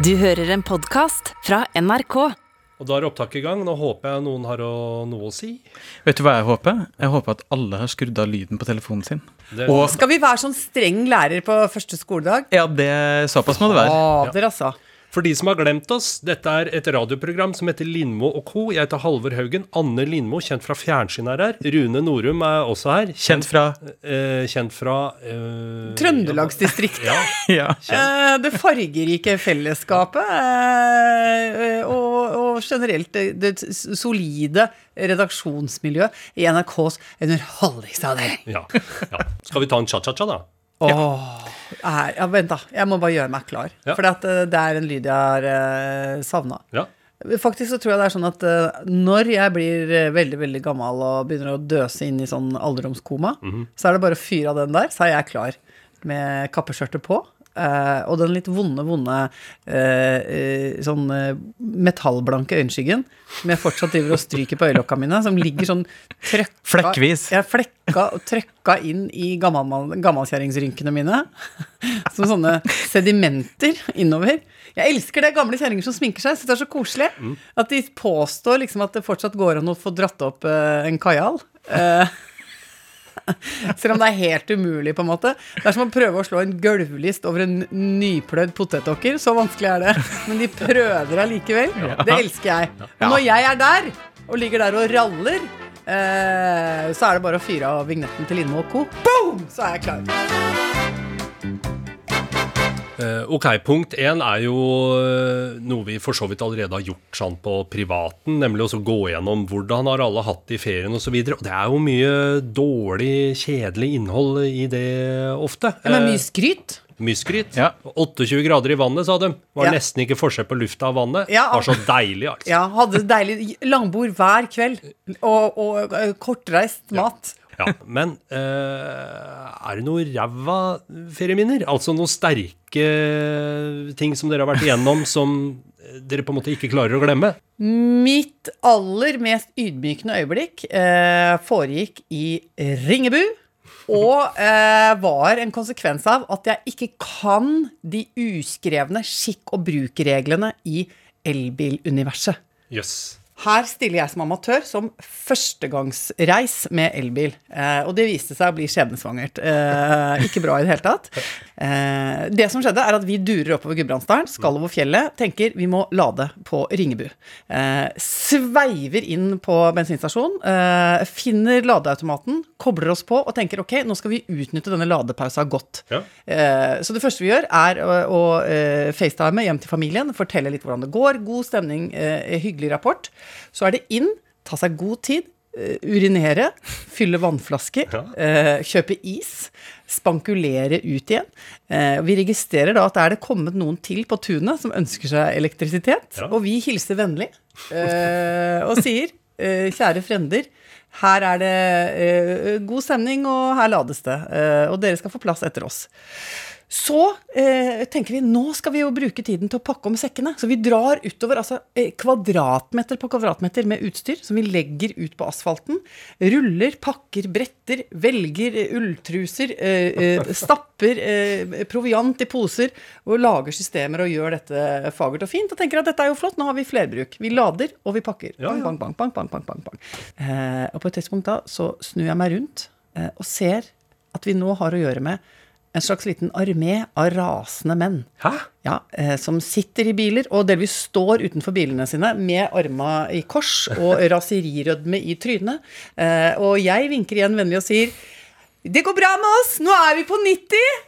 Du hører en podkast fra NRK. Og da er opptaket i gang. Nå håper jeg noen har noe å si. Vet du hva jeg håper? Jeg håper at alle har skrudd av lyden på telefonen sin. Og Skal vi være sånn streng lærer på første skoledag? ja, det såpass må det være. Fader, altså. For de som har glemt oss, dette er et radioprogram som heter Lindmo og co. Jeg heter Halvor Haugen. Anne Lindmo, kjent fra fjernsyn, er her. Rune Norum er også her. Kjent fra Eh, kjent fra eh, Trøndelagsdistriktet. Ja, Ja. Eh, det fargerike fellesskapet. eh, og, og generelt det, det solide redaksjonsmiljøet i NRKs underholdningsavdeling. ja, ja. Skal vi ta en cha-cha-cha, da? Åh, er, ja, vent, da. Jeg må bare gjøre meg klar. Ja. For det er en lyd jeg har uh, savna. Ja. Faktisk så tror jeg det er sånn at uh, når jeg blir eh, veldig veldig gammel og begynner å døse inn i sånn alderdomskoma, så er det bare å fyre av den der, så er jeg klar med kappeskjørtet på. Eh, og den litt vonde, vonde eh, eh, sånn eh, metallblanke øyenskyggen som jeg fortsatt driver og stryker på øyelokka mine, som ligger sånn trøkka Flekkvis. Ja, flekka og trøkka inn i gammel- gammalkjerringsrynkene mine. Som sånne sedimenter innover. Jeg elsker det gamle kjerringer som sminker seg. Så det er så koselig. At de påstår liksom at det fortsatt går an å få dratt opp eh, en kajal. Eh, selv om det er helt umulig, på en måte. Det er som å prøve å slå en gulvlist over en nypløyd potetåker. Så vanskelig er det. Men de prøver allikevel. Det elsker jeg. Og når jeg er der, og ligger der og raller, eh, så er det bare å fyre av vignetten til Lindmo co. Boom! Så er jeg klar. Eh, ok, punkt én er jo eh, noe vi for så vidt allerede har gjort sånn på privaten, nemlig å gå gjennom hvordan har alle hatt det i ferien osv. Og, så og det er jo mye dårlig, kjedelig innhold i det ofte. Ja, men Eh, mye skryt. mye skryt. Ja. 28 grader i vannet, sa de. Var Ja. nesten ikke forskjell på lufta og vannet. Ja. Var så deilig, altså. Ja, hadde deilig langbord hver kveld. Og, og eh, kortreist mat. Ja, Men eh, er det noe ræva ferieminner? Altså noen sterke ting som dere har vært igjennom som dere på en måte ikke klarer å glemme? Mitt aller mest ydmykende øyeblikk eh, foregikk i Ringebu. Og eh, var en konsekvens av at jeg ikke kan de uskrevne skikk- og brukreglene i elbiluniverset. Jøss. Her stiller jeg som amatør som førstegangsreis med elbil. Eh, og det viste seg å bli skjebnesvangert. Eh, ikke bra i det hele tatt. Eh, det som skjedde, er at vi durer oppover Gudbrandsdalen, skal over fjellet, tenker vi må lade på Ringebu. Eh, sveiver inn på bensinstasjonen, eh, finner ladeautomaten, kobler oss på og tenker ok, nå skal vi utnytte denne ladepausa godt. Ja. Eh, Så det første vi gjør, er å, å facetime hjem til familien, fortelle litt hvordan det går, god stemning, hyggelig rapport. Så er det inn, ta seg god tid, eh, urinere, fylle vannflasker, eh, kjøpe is, spankulere ut igjen. Eh, Vi registrerer da at er det kommet noen til på tunet som ønsker seg elektrisitet, Ja. og vi hilser vennlig eh, og sier kjære frender, her er det god stemning, og her lades det. og dere skal få plass etter oss. Så eh, tenker vi nå skal vi jo bruke tiden til å pakke om sekkene. Så vi drar utover altså, eh, kvadratmeter på kvadratmeter med utstyr som vi legger ut på asfalten. Ruller, pakker, bretter, velger eh, ulltruser, eh, eh, stapper eh, proviant i poser og lager systemer og gjør dette fagert og fint. Og tenker at dette er jo flott, nå har vi flerbruk. Vi lader, og vi pakker. Ja, ja. Bang, bang, bang, bang, bang, bang, bang. Eh, og på et tidspunkt da så snur jeg meg rundt og ser at vi nå har å gjøre med en slags liten armé av rasende menn. Hæ? Ja, eh, Som sitter i biler og delvis står utenfor bilene sine med arma i kors og raserirødme i trynet. Eh, og jeg vinker igjen vennlig og sier Det går bra med oss! Nå er vi på 90!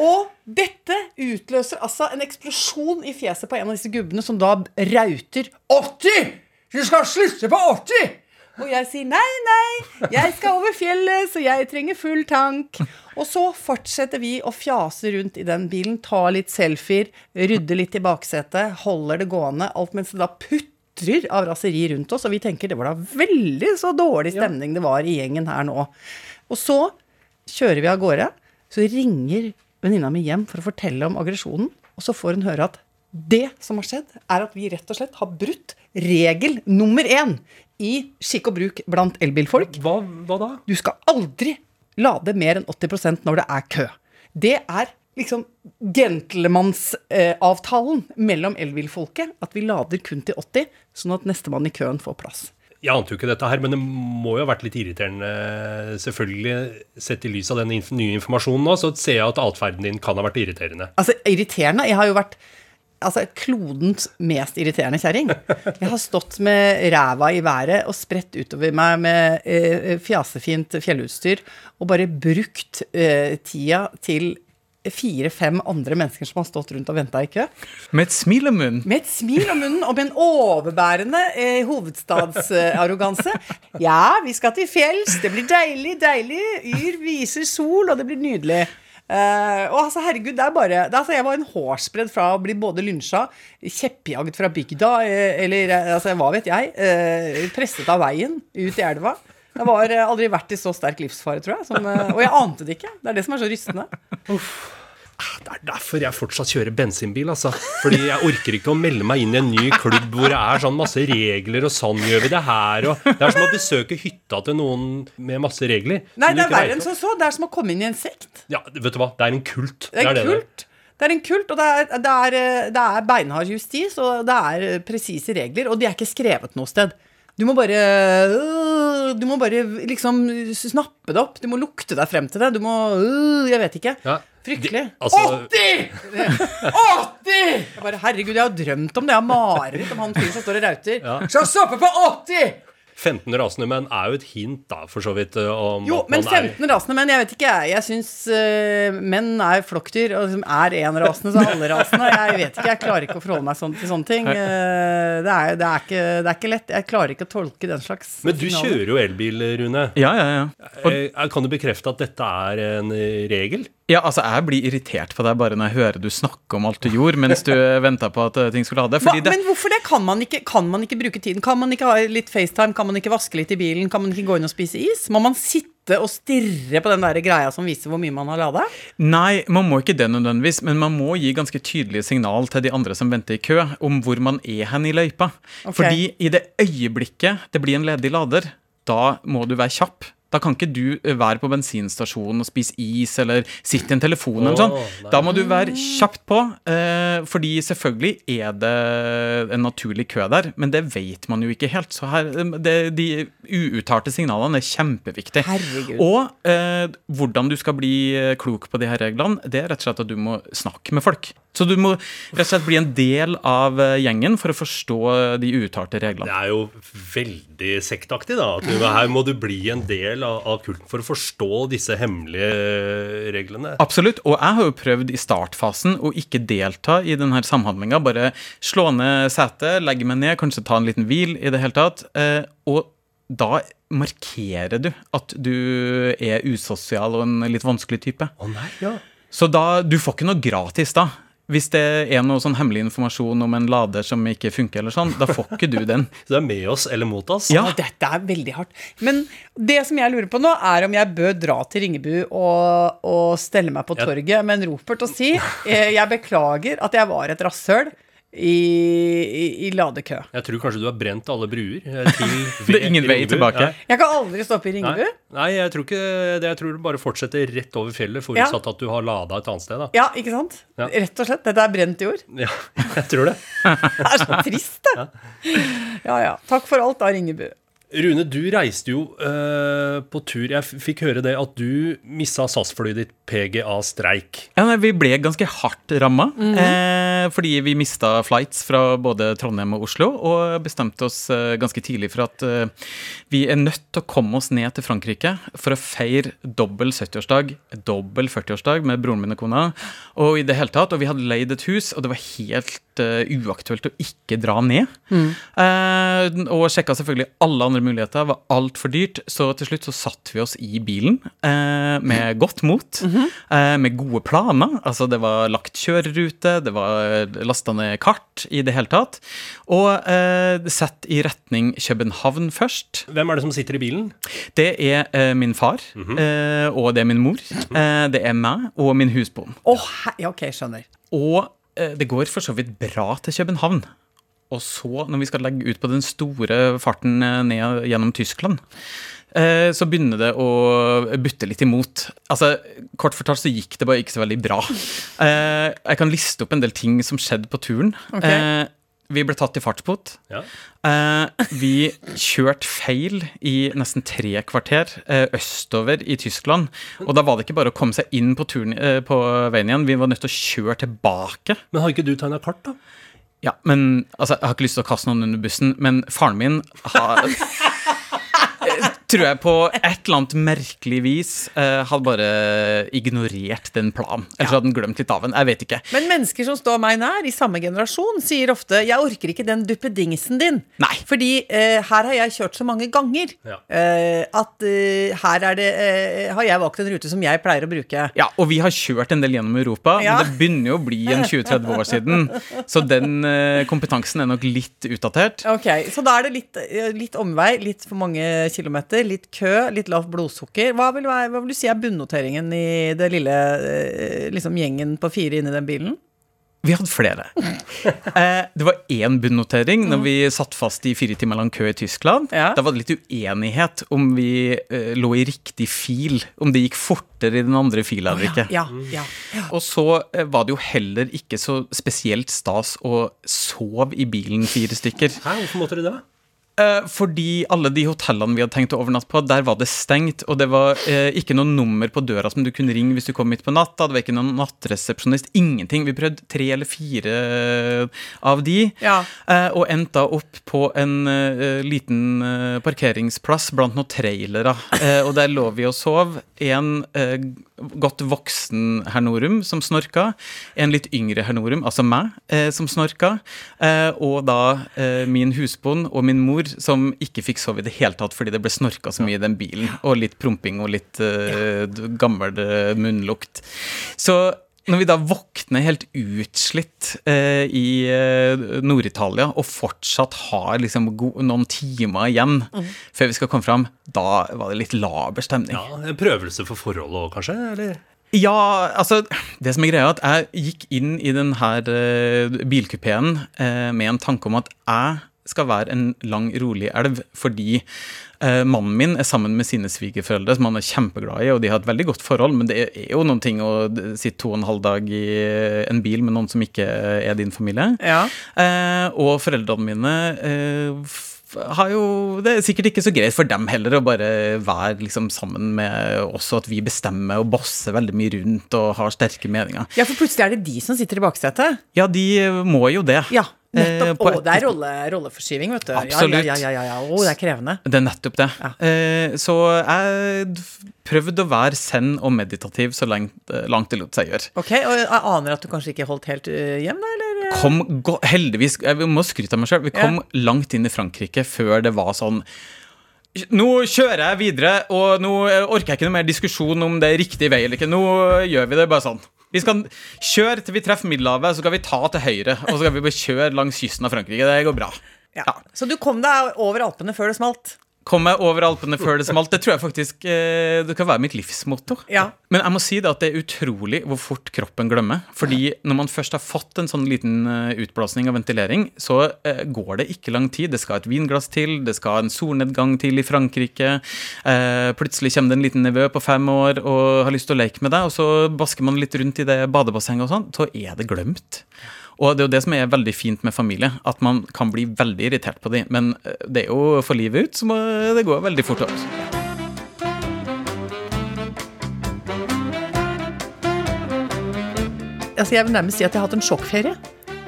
Og dette utløser altså en eksplosjon i fjeset på en av disse gubbene som da rauter 80! Du skal slutte på 80! Og jeg sier nei, nei, jeg skal over fjellet, så jeg trenger full tank. Og så fortsetter vi å fjase rundt i den bilen, ta litt selfier, rydde litt i baksetet, holder det gående, alt mens det da putrer av raseri rundt oss, og vi tenker det var da veldig så dårlig stemning det var i gjengen her nå. Og så kjører vi av gårde, så ringer venninna mi hjem for å fortelle om aggresjonen, og så får hun høre at det som har skjedd, er at vi rett og slett har brutt regel nummer én i skikk og bruk blant elbilfolk. Hva, hva da? Du skal aldri lade mer enn 80% når det er kø. Det er liksom gentlemannsavtalen mellom elbilfolket at vi lader kun til 80, sånn at nestemann i køen får plass. Jeg ante jo ikke dette her, men det må jo ha vært litt irriterende. Selvfølgelig, Sett i lys av den nye informasjonen nå, så ser jeg at atferden din kan ha vært irriterende. Altså, irriterende. Jeg har jo vært altså, klodens mest irriterende kjerring. Jeg har stått med ræva i været og spredt utover meg med eh, fjasefint fjellutstyr og bare brukt eh, tida til fire-fem andre mennesker som har stått rundt og venta i kø. Med et smil om munnen. Med et smil om munnen og med en overbærende eh, hovedstadsarroganse. Ja, vi skal til fjells. Det blir deilig, deilig. Yr viser sol, og det blir nydelig. Eh, og altså, herregud, det er bare det, altså, Jeg var en hårsbredd fra å bli både lynsja, kjeppjagd fra bygda, eh, eller eh, altså, hva vet jeg, uh, presset av veien ut i elva. Jeg eh, aldri vært i så sterk livsfare, tror jeg. Som, uh, og jeg ante det ikke. Det er det som er så rystende. Det er derfor jeg fortsatt kjører bensinbil, altså. Fordi jeg orker ikke å melde meg inn i en ny klubb hvor det er sånn masse regler, og sånn gjør vi det her, og Det er som å besøke hytta til noen med masse regler. Nei, det er verre enn som så. Det er som å komme inn i en sekt. Ja, vet du hva, det er en kult. Det er en er kult. Det er en kult, og det er, det er, det er beinhard justis, og det er presise regler, og de er ikke skrevet noe sted. Du må bare Du må bare liksom snappe det opp. Du må lukte deg frem til det. Du må øh, Jeg vet ikke. Ja, Fryktelig. de- altså- 80! 80! Jeg bare, Herregud, jeg har drømt om det. Jeg har mareritt om han fyren som står og rauter. Ja. Skal stoppe på 80! 15 rasende menn er jo et hint, da, for så vidt, om Jo, men 15 er 15 rasende menn, jeg vet ikke jeg. Jeg syns menn er flokkdyr, og som er én rasende, så er alle rasende. Jeg vet ikke, jeg klarer ikke å forholde meg sånn til sånne ting. Uh, det, er, det, er ikke, det er ikke lett. Jeg klarer ikke å tolke den slags Men du signaler. kjører jo elbil, Rune. Ja, ja, ja. Og, Eh, Kan du bekrefte at dette er en eh, regel? Ja, altså, jeg blir irritert på deg bare når jeg hører du snakke om alt du gjorde mens du venta på at eh, ting skulle ha det. Hva, det men hvorfor det? Kan man, ikke, kan man ikke bruke tiden? Kan man ikke ha litt FaceTime? Kan man ikke vaske litt i bilen? Kan man ikke gå inn og spise is? Må man sitte og stirre på den der greia som viser hvor mye man har lada? Nei, man må ikke det nødvendigvis, men man må gi ganske tydelige signal til de andre som venter i kø, om hvor man er hen i løypa. Okay. Fordi i det øyeblikket det blir en ledig lader, da må du være kjapp. Da kan ikke du eh, være på bensinstasjonen og spise is eller sitte i en telefon eller sånn. Da må du være kjapt på, eh, fordi selvfølgelig er det en naturlig kø der, men det vet man jo ikke helt. Så her, eh, det, de uuttalte signalene er kjempeviktige. Herregud. Og eh, hvordan du skal bli eh, klok på de her reglene, det er rett og slett at du må snakke med folk. Så du må rett og slett bli en del av gjengen for å forstå de uuttalte Det er jo veldig sektaktig, da. At du, her må du bli en del av, av kulten for å forstå disse hemmelige eh, reglene. Absolutt. Og jeg har jo prøvd i startfasen å ikke delta i denne samhandlinga. Bare slå ned setet, legge meg ned, kanskje ta en liten hvil i det hele tatt. Eh, og da markerer du at du er usosial og en litt vanskelig type. Å nei, ja. Så da, du får ikke noe gratis da. Hvis det er noe sånn hemmelig informasjon om en lader som ikke funker, eller sånn, da får ikke du den. Så det er med oss eller mot oss? Ja. Dette er veldig hardt. Men det som jeg lurer på nå, er om jeg bør dra til Ringebu og, og stelle meg på Ja. torget med en ropert og si eh, jeg beklager at jeg var et rasshøl i, i, i ladekø. Jeg tror kanskje du har brent alle bruer til Det er ingen vei tilbake. Nei. Jeg kan aldri stoppe i Ringebu. Nei, nei, jeg tror ikke det. Jeg tror du bare fortsetter rett over fjellet, forutsatt at du har lada et annet sted. da. Ja, ikke sant? Ja. Rett og slett. Dette er brent jord. Ja, jeg tror det. Det er så trist, det. Ja ja. Takk for alt da, Ringebu. Rune, du reiste jo eh, på tur. Jeg f- fikk høre det at du missa SAS-flyet ditt PGA-streik. Ja, nei, vi ble ganske hardt ramma, eh, fordi vi mista flights fra både Trondheim og Oslo, og bestemte oss eh, ganske tidlig for at eh, vi er nødt til å komme oss ned til Frankrike for å feire dobbel 70-årsdag, dobbel 40-årsdag med broren min og kona, og i det hele tatt, og vi hadde leid et hus, og det var helt eh, uaktuelt å ikke dra ned. Eh, og sjekka selvfølgelig alle andre muligheter, var altfor dyrt, så til slutt så satte vi oss i bilen eh, med godt mot, eh, med gode planer. Altså det var lagt kjørerute, det var lasta ned kart i det hele tatt. Og eh, sett i retning København først. Hvem er det som sitter i bilen? Det er eh, min far, eh, og det er min mor. Eh, det er meg og min husbond. Oh, ja, ok, skjønner. Og eh, det går for så vidt bra til København. Og så, når vi skal legge ut på den store farten eh, ned gjennom Tyskland, eh, så begynner det å butte litt imot. Altså, Kort fortalt så gikk det bare ikke så veldig bra. Eh, jeg kan liste opp en del ting som skjedde på turen. Ok. Eh, vi ble tatt i fartsbot. Ja. Eh, vi kjørte feil i nesten tre kvarter østover i Tyskland. Og da var det ikke bare å komme seg inn på, turen, på veien igjen, vi var nødt til å kjøre tilbake. Men har ikke du tegna kart, da? Ja, men altså, Jeg har ikke lyst til å kaste noen under bussen, men faren min har Tror jeg på et eller annet merkelig vis uh, hadde bare ignorert den planen. Eller så hadde han glemt litt av den. Jeg vet ikke. Men mennesker som står meg nær, i samme generasjon, sier ofte 'jeg orker ikke den duppedingsen din'. Nei. Fordi uh, her har jeg kjørt så mange ganger Ja. eh, at her er det, har jeg valgt en rute som jeg pleier å bruke. Ja, og vi har kjørt en del gjennom Europa, Ja. men det begynner jo å bli en 20-30 år siden. Så den kompetansen er nok litt utdatert. Ok, Så da er det litt, litt omvei, litt for mange kilometer, litt kø, litt lavt blodsukker. Hva vil, være, hva vil du si er bunnoteringen i det lille eh, liksom gjengen på fire inni den bilen? Vi hadde flere. Eh, det var én bunnotering når vi satt fast i fire timer lang kø i Tyskland. Ja. Da var det litt uenighet om vi eh, lå i riktig fil, om det gikk fortere i den andre fila eller ikke. Ja, ja, ja. Og så var det jo heller ikke så spesielt stas å sove i bilen fire stykker. Hæ, hvorfor måtte du det? Eh, fordi alle de hotellene vi hadde tenkt å overnatte på, der var det stengt, og det var eh, ikke noe nummer på døra som du kunne ringe hvis du kom midt på natta. Det var ikke noen nattresepsjonist. Ingenting. Vi prøvde tre eller fire eh, av de, Ja. eh, og endte opp på en eh, liten eh, parkeringsplass blant noen trailere. Eh, og der lå vi og sov. En eh, godt voksen herr Norum som snorka. En litt yngre herr Norum, altså meg, eh, som snorka. Eh, og da eh, min husbond og min mor som ikke fikk sove i det hele tatt fordi det ble snorka så mye i den bilen. Og litt promping og litt gammel munnlukt. Så når vi da våkner helt utslitt eh, i eh, Nord-Italia og fortsatt har liksom noen timer igjen før vi skal komme fram, da var det litt laber stemning. Ja, En prøvelse for forholdet òg, kanskje? Eller? Ja, altså Det som er greia, er at jeg gikk inn i denne uh, bilkupeen eh, med en tanke om at jeg skal være en lang, rolig elv, fordi eh, mannen min er sammen med sine svigerforeldre, som han er kjempeglad i, og de har et veldig godt forhold, men det er jo noen ting å sitte to og en halv dag i en bil med noen som ikke er din familie. Ja. Eh, og foreldrene mine eh, har jo Det er sikkert ikke så greit for dem heller å bare være liksom sammen med oss, og at vi bestemmer og bosser veldig mye rundt og har sterke meninger. ja, for plutselig er det de som sitter i baksetet. Ja, de må jo det. Ja, Eh, nettopp. på Å, det er rolle, rolleforskyving, vet du. Absolutt. Ja, ja, ja, ja, ja. Å, det er krevende. Det er nettopp det. Ja. Eh, så jeg prøvde å være send og meditativ så langt, langt det lot seg gjøre. Ok, og jeg aner at du kanskje ikke holdt helt øh, hjem, da, eller? Kom heldigvis Jeg må skryte av meg sjøl. Vi kom langt inn i Frankrike før det var sånn nå kjører jeg videre, og nå orker jeg ikke noe mer diskusjon om det er riktig vei eller ikke. Nå gjør vi det bare sånn. Vi skal kjøre til vi treffer Middelhavet, så skal vi ta til høyre. Og så skal vi bare kjøre langs kysten av Frankrike. Det går bra. Ja. Så du kom deg over Alpene før det smalt? Kom meg over Alpene før det smalt. Det tror jeg faktisk eh, det kan være mitt livsmotto. Ja. Men jeg må si det at det er utrolig hvor fort kroppen glemmer. Fordi når man først har fått en sånn liten eh, utblåsning og ventilering, så eh, går det ikke lang tid. Det skal et vinglass til, det skal en solnedgang til i Frankrike. Eh, plutselig kommer det en liten nevø på fem år og har lyst til å leke med deg, og så basker man litt rundt i det badebassenget og sånn, så er det glemt. Og det er jo det som er veldig fint med familie, at man kan bli veldig irritert på dem. Men eh, det er jo for livet ut, så må det gå veldig fort over. Altså, jeg vil nærmest si at jeg har hatt en sjokkferie.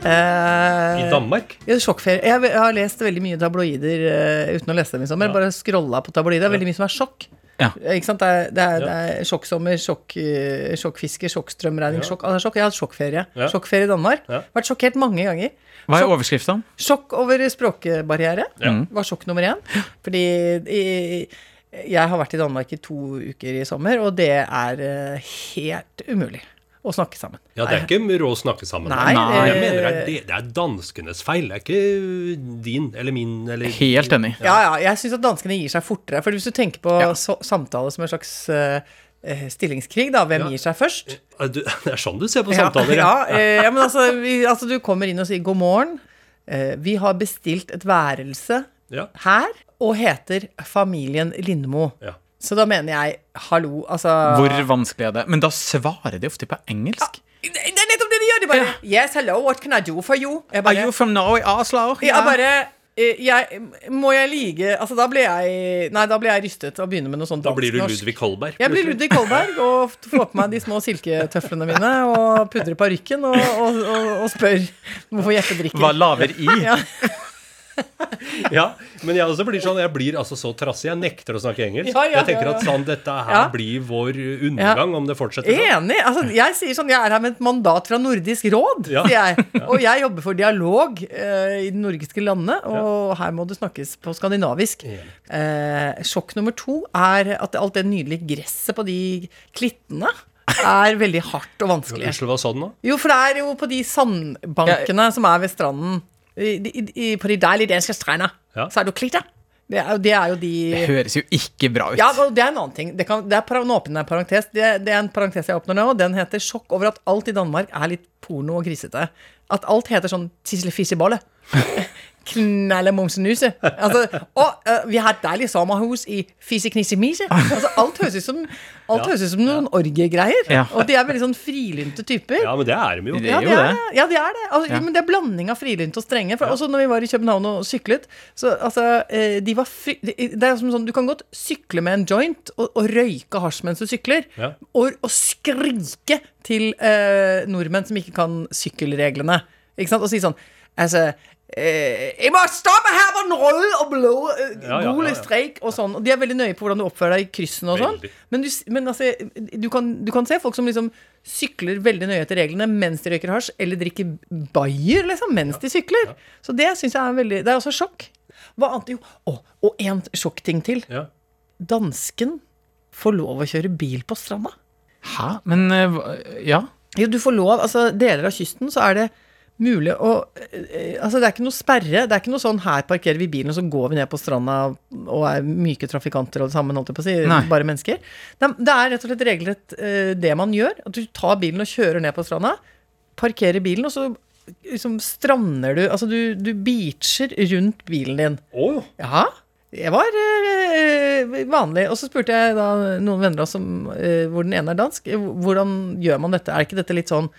Eh, I Danmark? Ja, sjokkferie. Jeg, jeg har lest veldig mye tabloider uh, uten å lese dem i sommer. Bare scrolla på tabloider. Det er veldig mye som er sjokk. Ja. Ikke sant? Det er, det er, det er sjokksommer, sjokk, eh, sjokkfiske, sjokkstrømregning, Ja. sjokk. Altså, sjokk. Jeg har hatt sjokkferie. Ja. Sjokkferie i Danmark. Ja. Vært sjokkert mange ganger. Hva er overskrifta? Sjokk over språkbarriere Ja. var sjokk nummer én. Fordi i, jeg har vært i Danmark i to uker i sommer, og det er eh, helt umulig å snakke sammen. Ja, det er ikke råd å snakke sammen. Nei, Nei. Jeg mener det er, det, er danskenes feil. Det er ikke din eller min eller Helt enig. Ja, ja, jeg syns at danskene gir seg fortere. For hvis du tenker på Ja. samtale som en slags eh, eh, stillingskrig, da. Hvem Ja. gir seg først? Du, Det er sånn du ser på samtaler, Ja, ja, eh, ja men altså, vi, altså, du kommer inn og sier god morgen. Uh, Vi har bestilt et værelse Ja. her og heter Familien Lindmo. Ja. Så da mener jeg hallo, altså Hvor vanskelig er det? Men da svarer de ofte på engelsk. Det det er nettopp det de gjør! De bare Yes, hello, what can I do for you? Jeg Are you from Norway, Oslo? jeg bare eh, jeg, Må jeg like Altså, da ble jeg Nei, da ble jeg rystet og begynner med noe sånt Da blir du. Ludvig Kolberg. Jeg blir Ludvig Kolberg og får på meg de små silketøflene mine og pudrer parykken og, og, og, og spør hvorfor Jeppe drikker. Hva laver i? Ja. Ja, men jeg også blir sånn Jeg blir altså så trassig. Jeg nekter å snakke engelsk. Ja, ja, jeg tenker ja, ja. at sånn, dette her Ja. blir vår undergang om det fortsetter sånn. Enig. Altså, jeg sier sånn, jeg er her med et mandat fra Nordisk råd, Ja. sier jeg. Og jeg jobber for dialog uh, i de nordiske landene, og her må det snakkes på skandinavisk. Uh, sjokk nummer to er at alt det nydelige gresset på de klittene er veldig hardt og vanskelig. Unnskyld, hva sa du nå? Jo, for det er jo på de sandbankene som er ved stranden, i, i, på de deilige danske strendene, Ja. så er det jo klitter. Det er, det er jo de Det høres jo ikke bra ut. ja, og det er en annen ting. Det, kan, det er en parentes. Det, det er en parentes jeg åpner nå, og den heter 'Sjokk over at alt i Danmark er litt porno og grisete'. At alt heter sånn 'tissele-fissebolle'. Knalle momsenuse. Altså, og uh, vi har et deilig sommerhus i fise-knisse-mise. Altså, alt høres ut som, alt høres ut som noen orgiegreier. Ja. Og de er veldig sånn frilynte typer. Ja, men det er de jo. Ja, de det er. Ja, de er det. Altså, Ja. Men det er blanding av frilynte og strenge. For også når vi var i København og syklet, så altså eh, de var fri, Det er som sånn Du kan godt sykle med en joint og, og røyke hasj mens du sykler. Ja. Og, og skrike til uh, nordmenn som ikke kan sykkelreglene. Ikke sant? Og si sånn Altså Jeg må stoppe her på den røde og blå eh, Ja, ja, ja, ja. streik og sånn. Og de er veldig nøye på hvordan du oppfører deg i kryssene og sånn. Men, du, men altså, du, kan, du kan se folk som liksom sykler veldig nøye etter reglene mens de røyker hasj, eller drikker bayer liksom, mens de sykler. Så det syns jeg er veldig Det er også sjokk. Hva annet jo å, Og en sjokkting til. Ja. Dansken får lov å kjøre bil på stranda. Hæ? Men eh, ja. Jo, du får lov. Altså, deler av kysten så er det mulig å eh, Altså, det er ikke noe sperre. Det er ikke noe sånn her parkerer vi bilen, og så går vi ned på stranda og er myke trafikanter og det samme, holdt jeg på å si. Nei. Bare mennesker. Det, det er rett og slett regelrett eh, det man gjør. At du tar bilen og kjører ned på stranda, parkerer bilen, og så liksom strander du Altså, du, du beacher rundt bilen din. Oh. Ja, det var eh, vanlig. Og så spurte jeg da noen venner av oss som, hvor den ene er dansk, hvordan gjør man dette? Er ikke dette litt sånn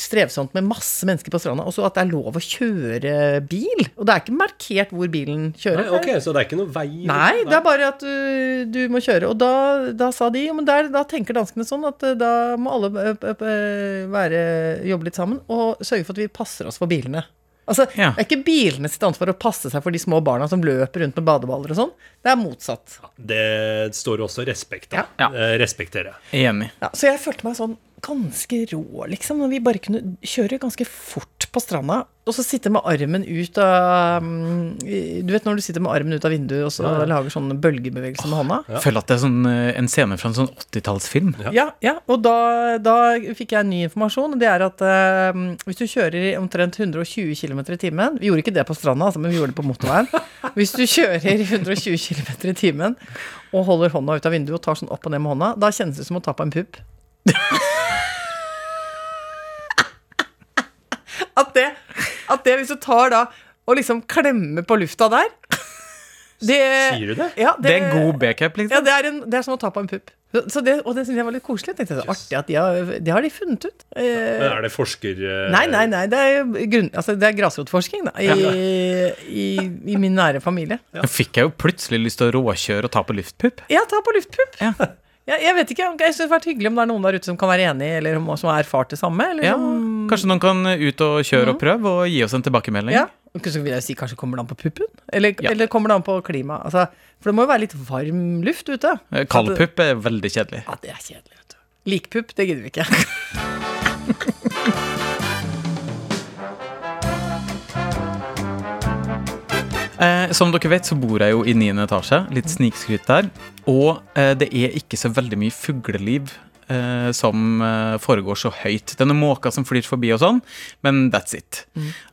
strevsomt med masse mennesker på stranda, og så at det er lov å kjøre bil? Og det er ikke markert hvor bilen kjører. Nei, ok, Så det er ikke noe vei Nei, det er bare at du, du må kjøre. Og da, da sa de men der, da tenker danskene sånn at eh, da må alle eh, eh, være, jobbe litt sammen og sørge for at vi passer oss for bilene. Altså, Ja. Det er ikke bilene sitt ansvar å passe seg for de små barna som løper rundt med badeballer og sånn. Det er motsatt. Det står også respekt av. Ja. Eh, respekterer jeg. Enig. Ja, så jeg følte meg sånn ganske rå, liksom, når vi bare kunne kjøre ganske fort på stranda. Og så sitte med armen ut av mm, Du vet når du sitter med armen ut av vinduet og så Ja, ja. lager sånne bølgebevegelser med hånda? Jeg føler at det er sånn, eh, en scene fra en sånn 80-tallsfilm. Ja. Ja, ja, og da, da fikk jeg ny informasjon. Det er at eh, hvis du kjører i omtrent 120 km i timen Vi gjorde ikke det på stranda, altså, men vi gjorde det på motorveien. Hvis du kjører i 120 km i timen og holder hånda ut av vinduet og tar sånn opp og ned med hånda, da kjennes det som å ta på en pupp. at, det, at det hvis du tar da og liksom klemmer på lufta der det, Sier du det? Ja, Det er en god backup, ja, liksom. det er, en, det er som å ta på en pupp. Så- det, og det syns jeg var litt koselig. Jeg tenkte det er artig at de har, det har de funnet ut. Eh, Men er det forsker... eh, nei, nei, nei. Det er, grunn, altså, det er grasrotforsking da, i, i, i min nære familie. Nå fikk jeg jo plutselig lyst til å råkjøre og ta på luftpupp. Ja, ta på luftpupp. Ja. Ja, jeg vet ikke, jeg synes det har vært hyggelig om det er noen der ute som kan være enig, eller om- som har erfart det samme. Eller Ja, kanskje noen kan ut og kjøre og prøve og gi oss en tilbakemelding. ja. Så vil jeg si kanskje kommer det an på puppen? Eller, Ja. eller kommer det an på klima? Altså, for det må jo være litt varm luft ute. Eh, Kald pupp er veldig kjedelig. Ja, det er kjedelig, vet du. Likpupp, det gidder vi ikke. Eh, som dere vet, så bor jeg jo i niende etasje. Litt snikskryt der. Og eh, det er ikke så veldig mye fugleliv eh, som eh, foregår så høyt. Det er noen måker som flyr forbi og sånn, men that's it.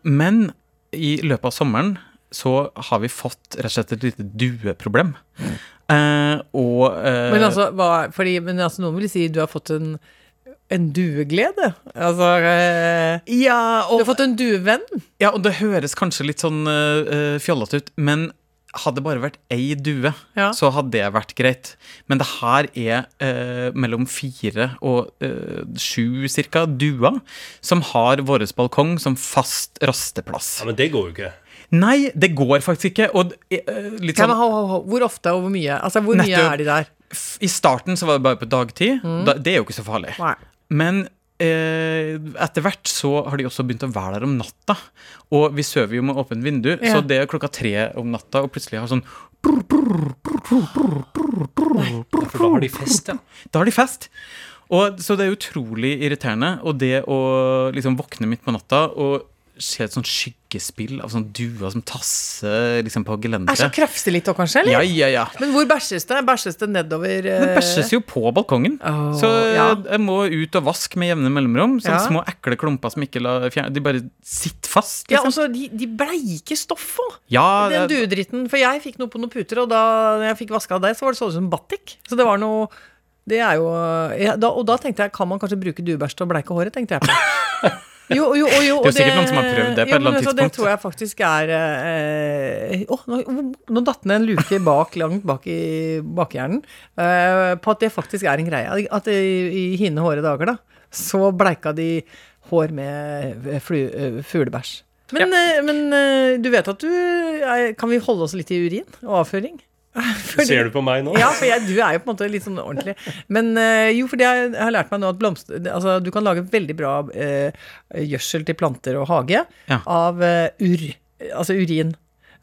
Men i løpet av sommeren så har vi fått rett og slett et lite dueproblem. Eh, og eh, Men altså, hva, fordi, men altså, noen vil si du har fått en en dueglede. Altså eh, Ja, Du har fått en duevenn. Ja, og det høres kanskje litt sånn eh, fjollete ut, men hadde det bare vært ei due, Ja. så hadde det vært greit. Men det her er eh, mellom fire og eh, sju cirka duer som har vår balkong som fast rasteplass. Ja, Men det går jo ikke. Nei, det går faktisk ikke. Og eh, litt Ja, sånn men, ho, ho, ho. Hvor ofte og hvor mye? Altså, hvor mye Nettopp. er de der? f- I starten så var det bare på dagtid. Da, det er jo ikke så farlig. Nei. Men eh, etter hvert så har de også begynt å være der om natta. Og vi sover jo med åpent vindu, Ja. så det er klokka tre om natta, og plutselig har sånn Nei, da har de fest, ja. Da har de fest. Og, så det er utrolig irriterende. Og det å liksom våkne midt på natta og se et sånt skyggespill av sånn duer som tasser liksom på Er så gelenderet krafsig litt òg, kanskje? Eller? Ja, ja, ja. Men hvor bæsjes det? Bæsjes det nedover uh... Det bæsjes jo på balkongen. Oh, så ja. jeg må ut og vaske med jevne mellomrom. Sånne Ja. små ekle klumper som ikke la fjerne De bare sitter fast. Ja, Liksom. og så de, de bleiker stoff òg. Ja, Den det- duedritten. For jeg fikk noe på noen puter, og da jeg fikk vaska det, så var det sånn ut som batik. Så det var noe Det er jo ja, da, Og da tenkte jeg, kan man kanskje bruke duebæsj til å bleike håret, tenkte jeg på. Jo, jo, jo, Det er jo sikkert noen som har prøvd det på et eller annet du hva, Det tror jeg faktisk er eh, oh, nå, nå datt ned en luke bak, langt bak i bakhjernen. eh, på at det faktisk er en greie. At i, i hine hårde dager, da, så bleika de hår med flu, eh, fuglebæsj. Men, ja. men eh, du vet at du Kan vi holde oss litt i urin og avføring? Fordi- Ser du på meg nå? Ja, for jeg, du er jo på en måte litt sånn ordentlig. Men eh, jo, for jeg har lært meg nå at blomster Altså, du kan lage veldig bra eh, gjødsel til planter og hage Ja. av eh, ur. Altså urin.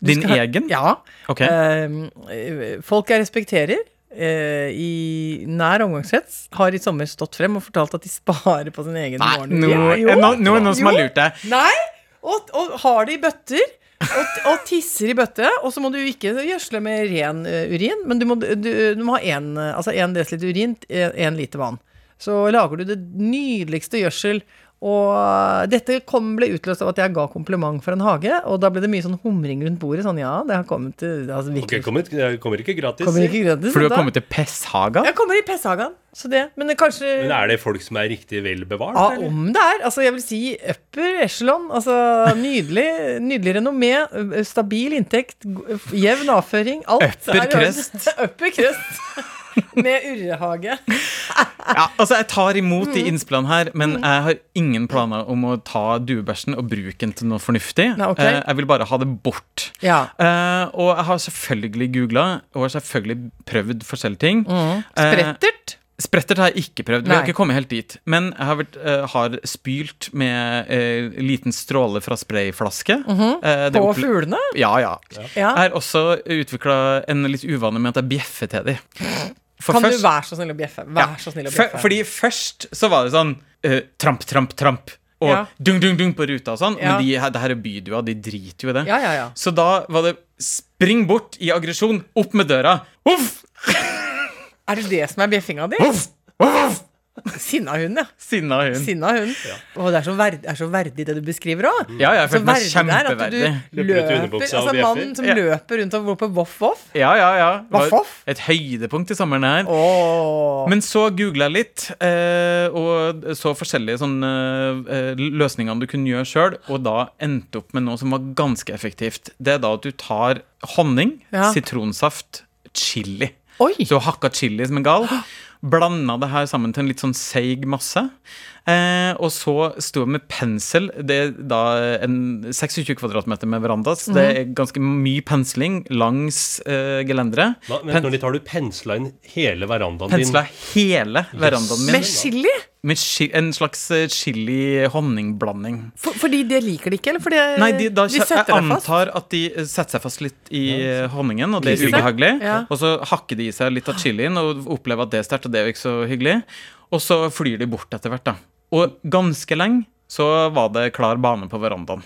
Du Din skal- egen? Ja. Okay. Eh, folk jeg respekterer eh, i nær omgangskrets, har i sommer stått frem og fortalt at de sparer på sin egen Nei, morgen. Ja, er noen, nå er det noen som har lurt deg. Nei! Og, og har det i bøtter. Og, og tisser i bøtte. Og så må du ikke gjødsle med ren eh, urin, men du må, du, du må ha én altså en desiliter urin, én liter vann. Så lager du det nydeligste gjødsel. Og eh, dette kom, ble utløst av at jeg ga kompliment for en hage, og da ble det mye sånn humring rundt bordet. Sånn ja, det har kommet til altså, Ok, virkelig, kommer, jeg kommer ikke gratis. kommer ikke gratis. For du har kommet til Pesshaga? Jeg kommer i Pesshagan. så det. Men det kanskje Men er det folk som er riktig vel bevart? Ja, eller? om det er. Altså, jeg vil si upper echelon. Altså, nydelig, nydelig renommé, stabil inntekt, jevn avføring. Alt Upper er i upper crust. Med urrehage. Ja, altså Jeg tar imot Mm. de innspillene her, men jeg har ingen planer om å ta duebæsjen og bruke den til noe fornuftig. Nei, okay. Eh, Jeg vil bare ha det bort. Ja. Eh, og jeg har selvfølgelig googla og har selvfølgelig prøvd forskjellige ting. Mm. Eh, Sprettert. Sprettert har jeg ikke prøvd. Vi har ikke kommet helt dit. Men jeg har, vært, eh, har spylt med eh, liten stråle fra sprayflaske. Eh, det På fuglene. Ja, ja. Ja. Jeg har også utvikla en litt uvane med at jeg bjeffer til dem. For Kan først- du være så snill å bjeffe? Vær Ja, så snill å for- Fordi først så var det sånn uh, tramp, tramp, tramp. Og Ja. dung, dung, dung på ruta og sånn. Ja. Men de, det her er bydua, de driter jo i det. Ja, ja, ja. Så da var det spring bort i aggresjon, opp med døra. Uff! Er det det som er bjeffinga di? Uff! Uff! Sinna hund, ja. Sinna hund. Sinna hund. Å, det er så, verd, er så verdig det du beskriver òg. Ja, jeg Så følte meg verdig det er at du kjempeverdig. Løper løper Altså mannen som Ja. løper rundt og går på voff, voff. Ja, ja, ja. Et høydepunkt i sommeren her. Oh. Men så googla jeg litt, eh, og så forskjellige sånne eh, løsninger du kunne gjøre sjøl, og da endte opp med noe som var ganske effektivt. Det er da at du tar honning, Ja. sitronsaft, chili. Oi! Så hakka chili som en gal. Blanda det her sammen til en litt sånn seig masse. Eh, og så sto jeg med pensel. Det er da en 26 kvadratmeter med veranda. Så det er ganske mye pensling langs eh, gelenderet. Vent nå litt, har du pensla inn hele verandaen Pensla din? hele verandaen min Med chili? Med chi en slags eh, chili-honningblanding. For, fordi de liker det ikke, eller fordi Nei, de, da, de jeg setter deg fast? antar at de eh, setter seg fast litt i eh, honningen, og det er ubehagelig. Ja. Og så hakker de i seg litt av chilien og opplever at det er sterkt, og det er jo ikke så hyggelig. Og så flyr de bort etter hvert, da. Og ganske lenge så var det klar bane på verandaen.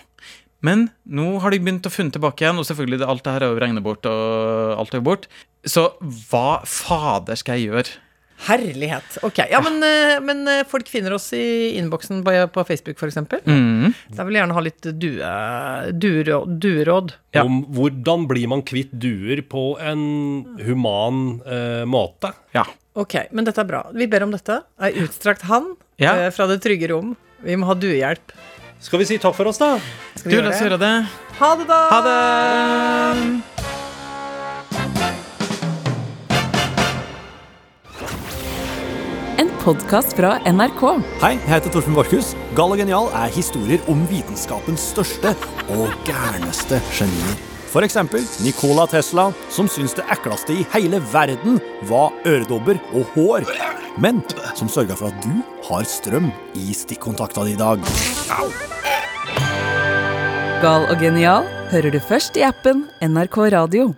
Men nå har de begynt å funne tilbake igjen, og selvfølgelig alt det her er jo regnet bort, og alt er jo bort. Så hva fader skal jeg gjøre? Herlighet. Ok. Ja, men, eh, men eh, folk finner oss i innboksen på, på Facebook, f.eks. Mm. Da vil jeg gjerne ha litt due, dueråd. dueråd. Ja. Om hvordan blir man kvitt duer på en human eh, måte? Ja. Ok, men dette er bra. Vi ber om dette. Ei utstrakt hand Ja. eh, fra det trygge rom. Vi må ha duehjelp. Skal vi si takk for oss, da? Skal Du, vi la oss det? gjøre det. Ha det, da! Ha det! Podkast fra NRK. Hei, jeg heter Torfinn Borchhus. Gal og genial er historier om vitenskapens største og gærneste genier. For eksempel Nikola Tesla, som syntes det ekleste i hele verden var øredobber og hår, men som sørga for at du har strøm i stikkontakta di i dag. Gal og genial hører du først i appen NRK Radio.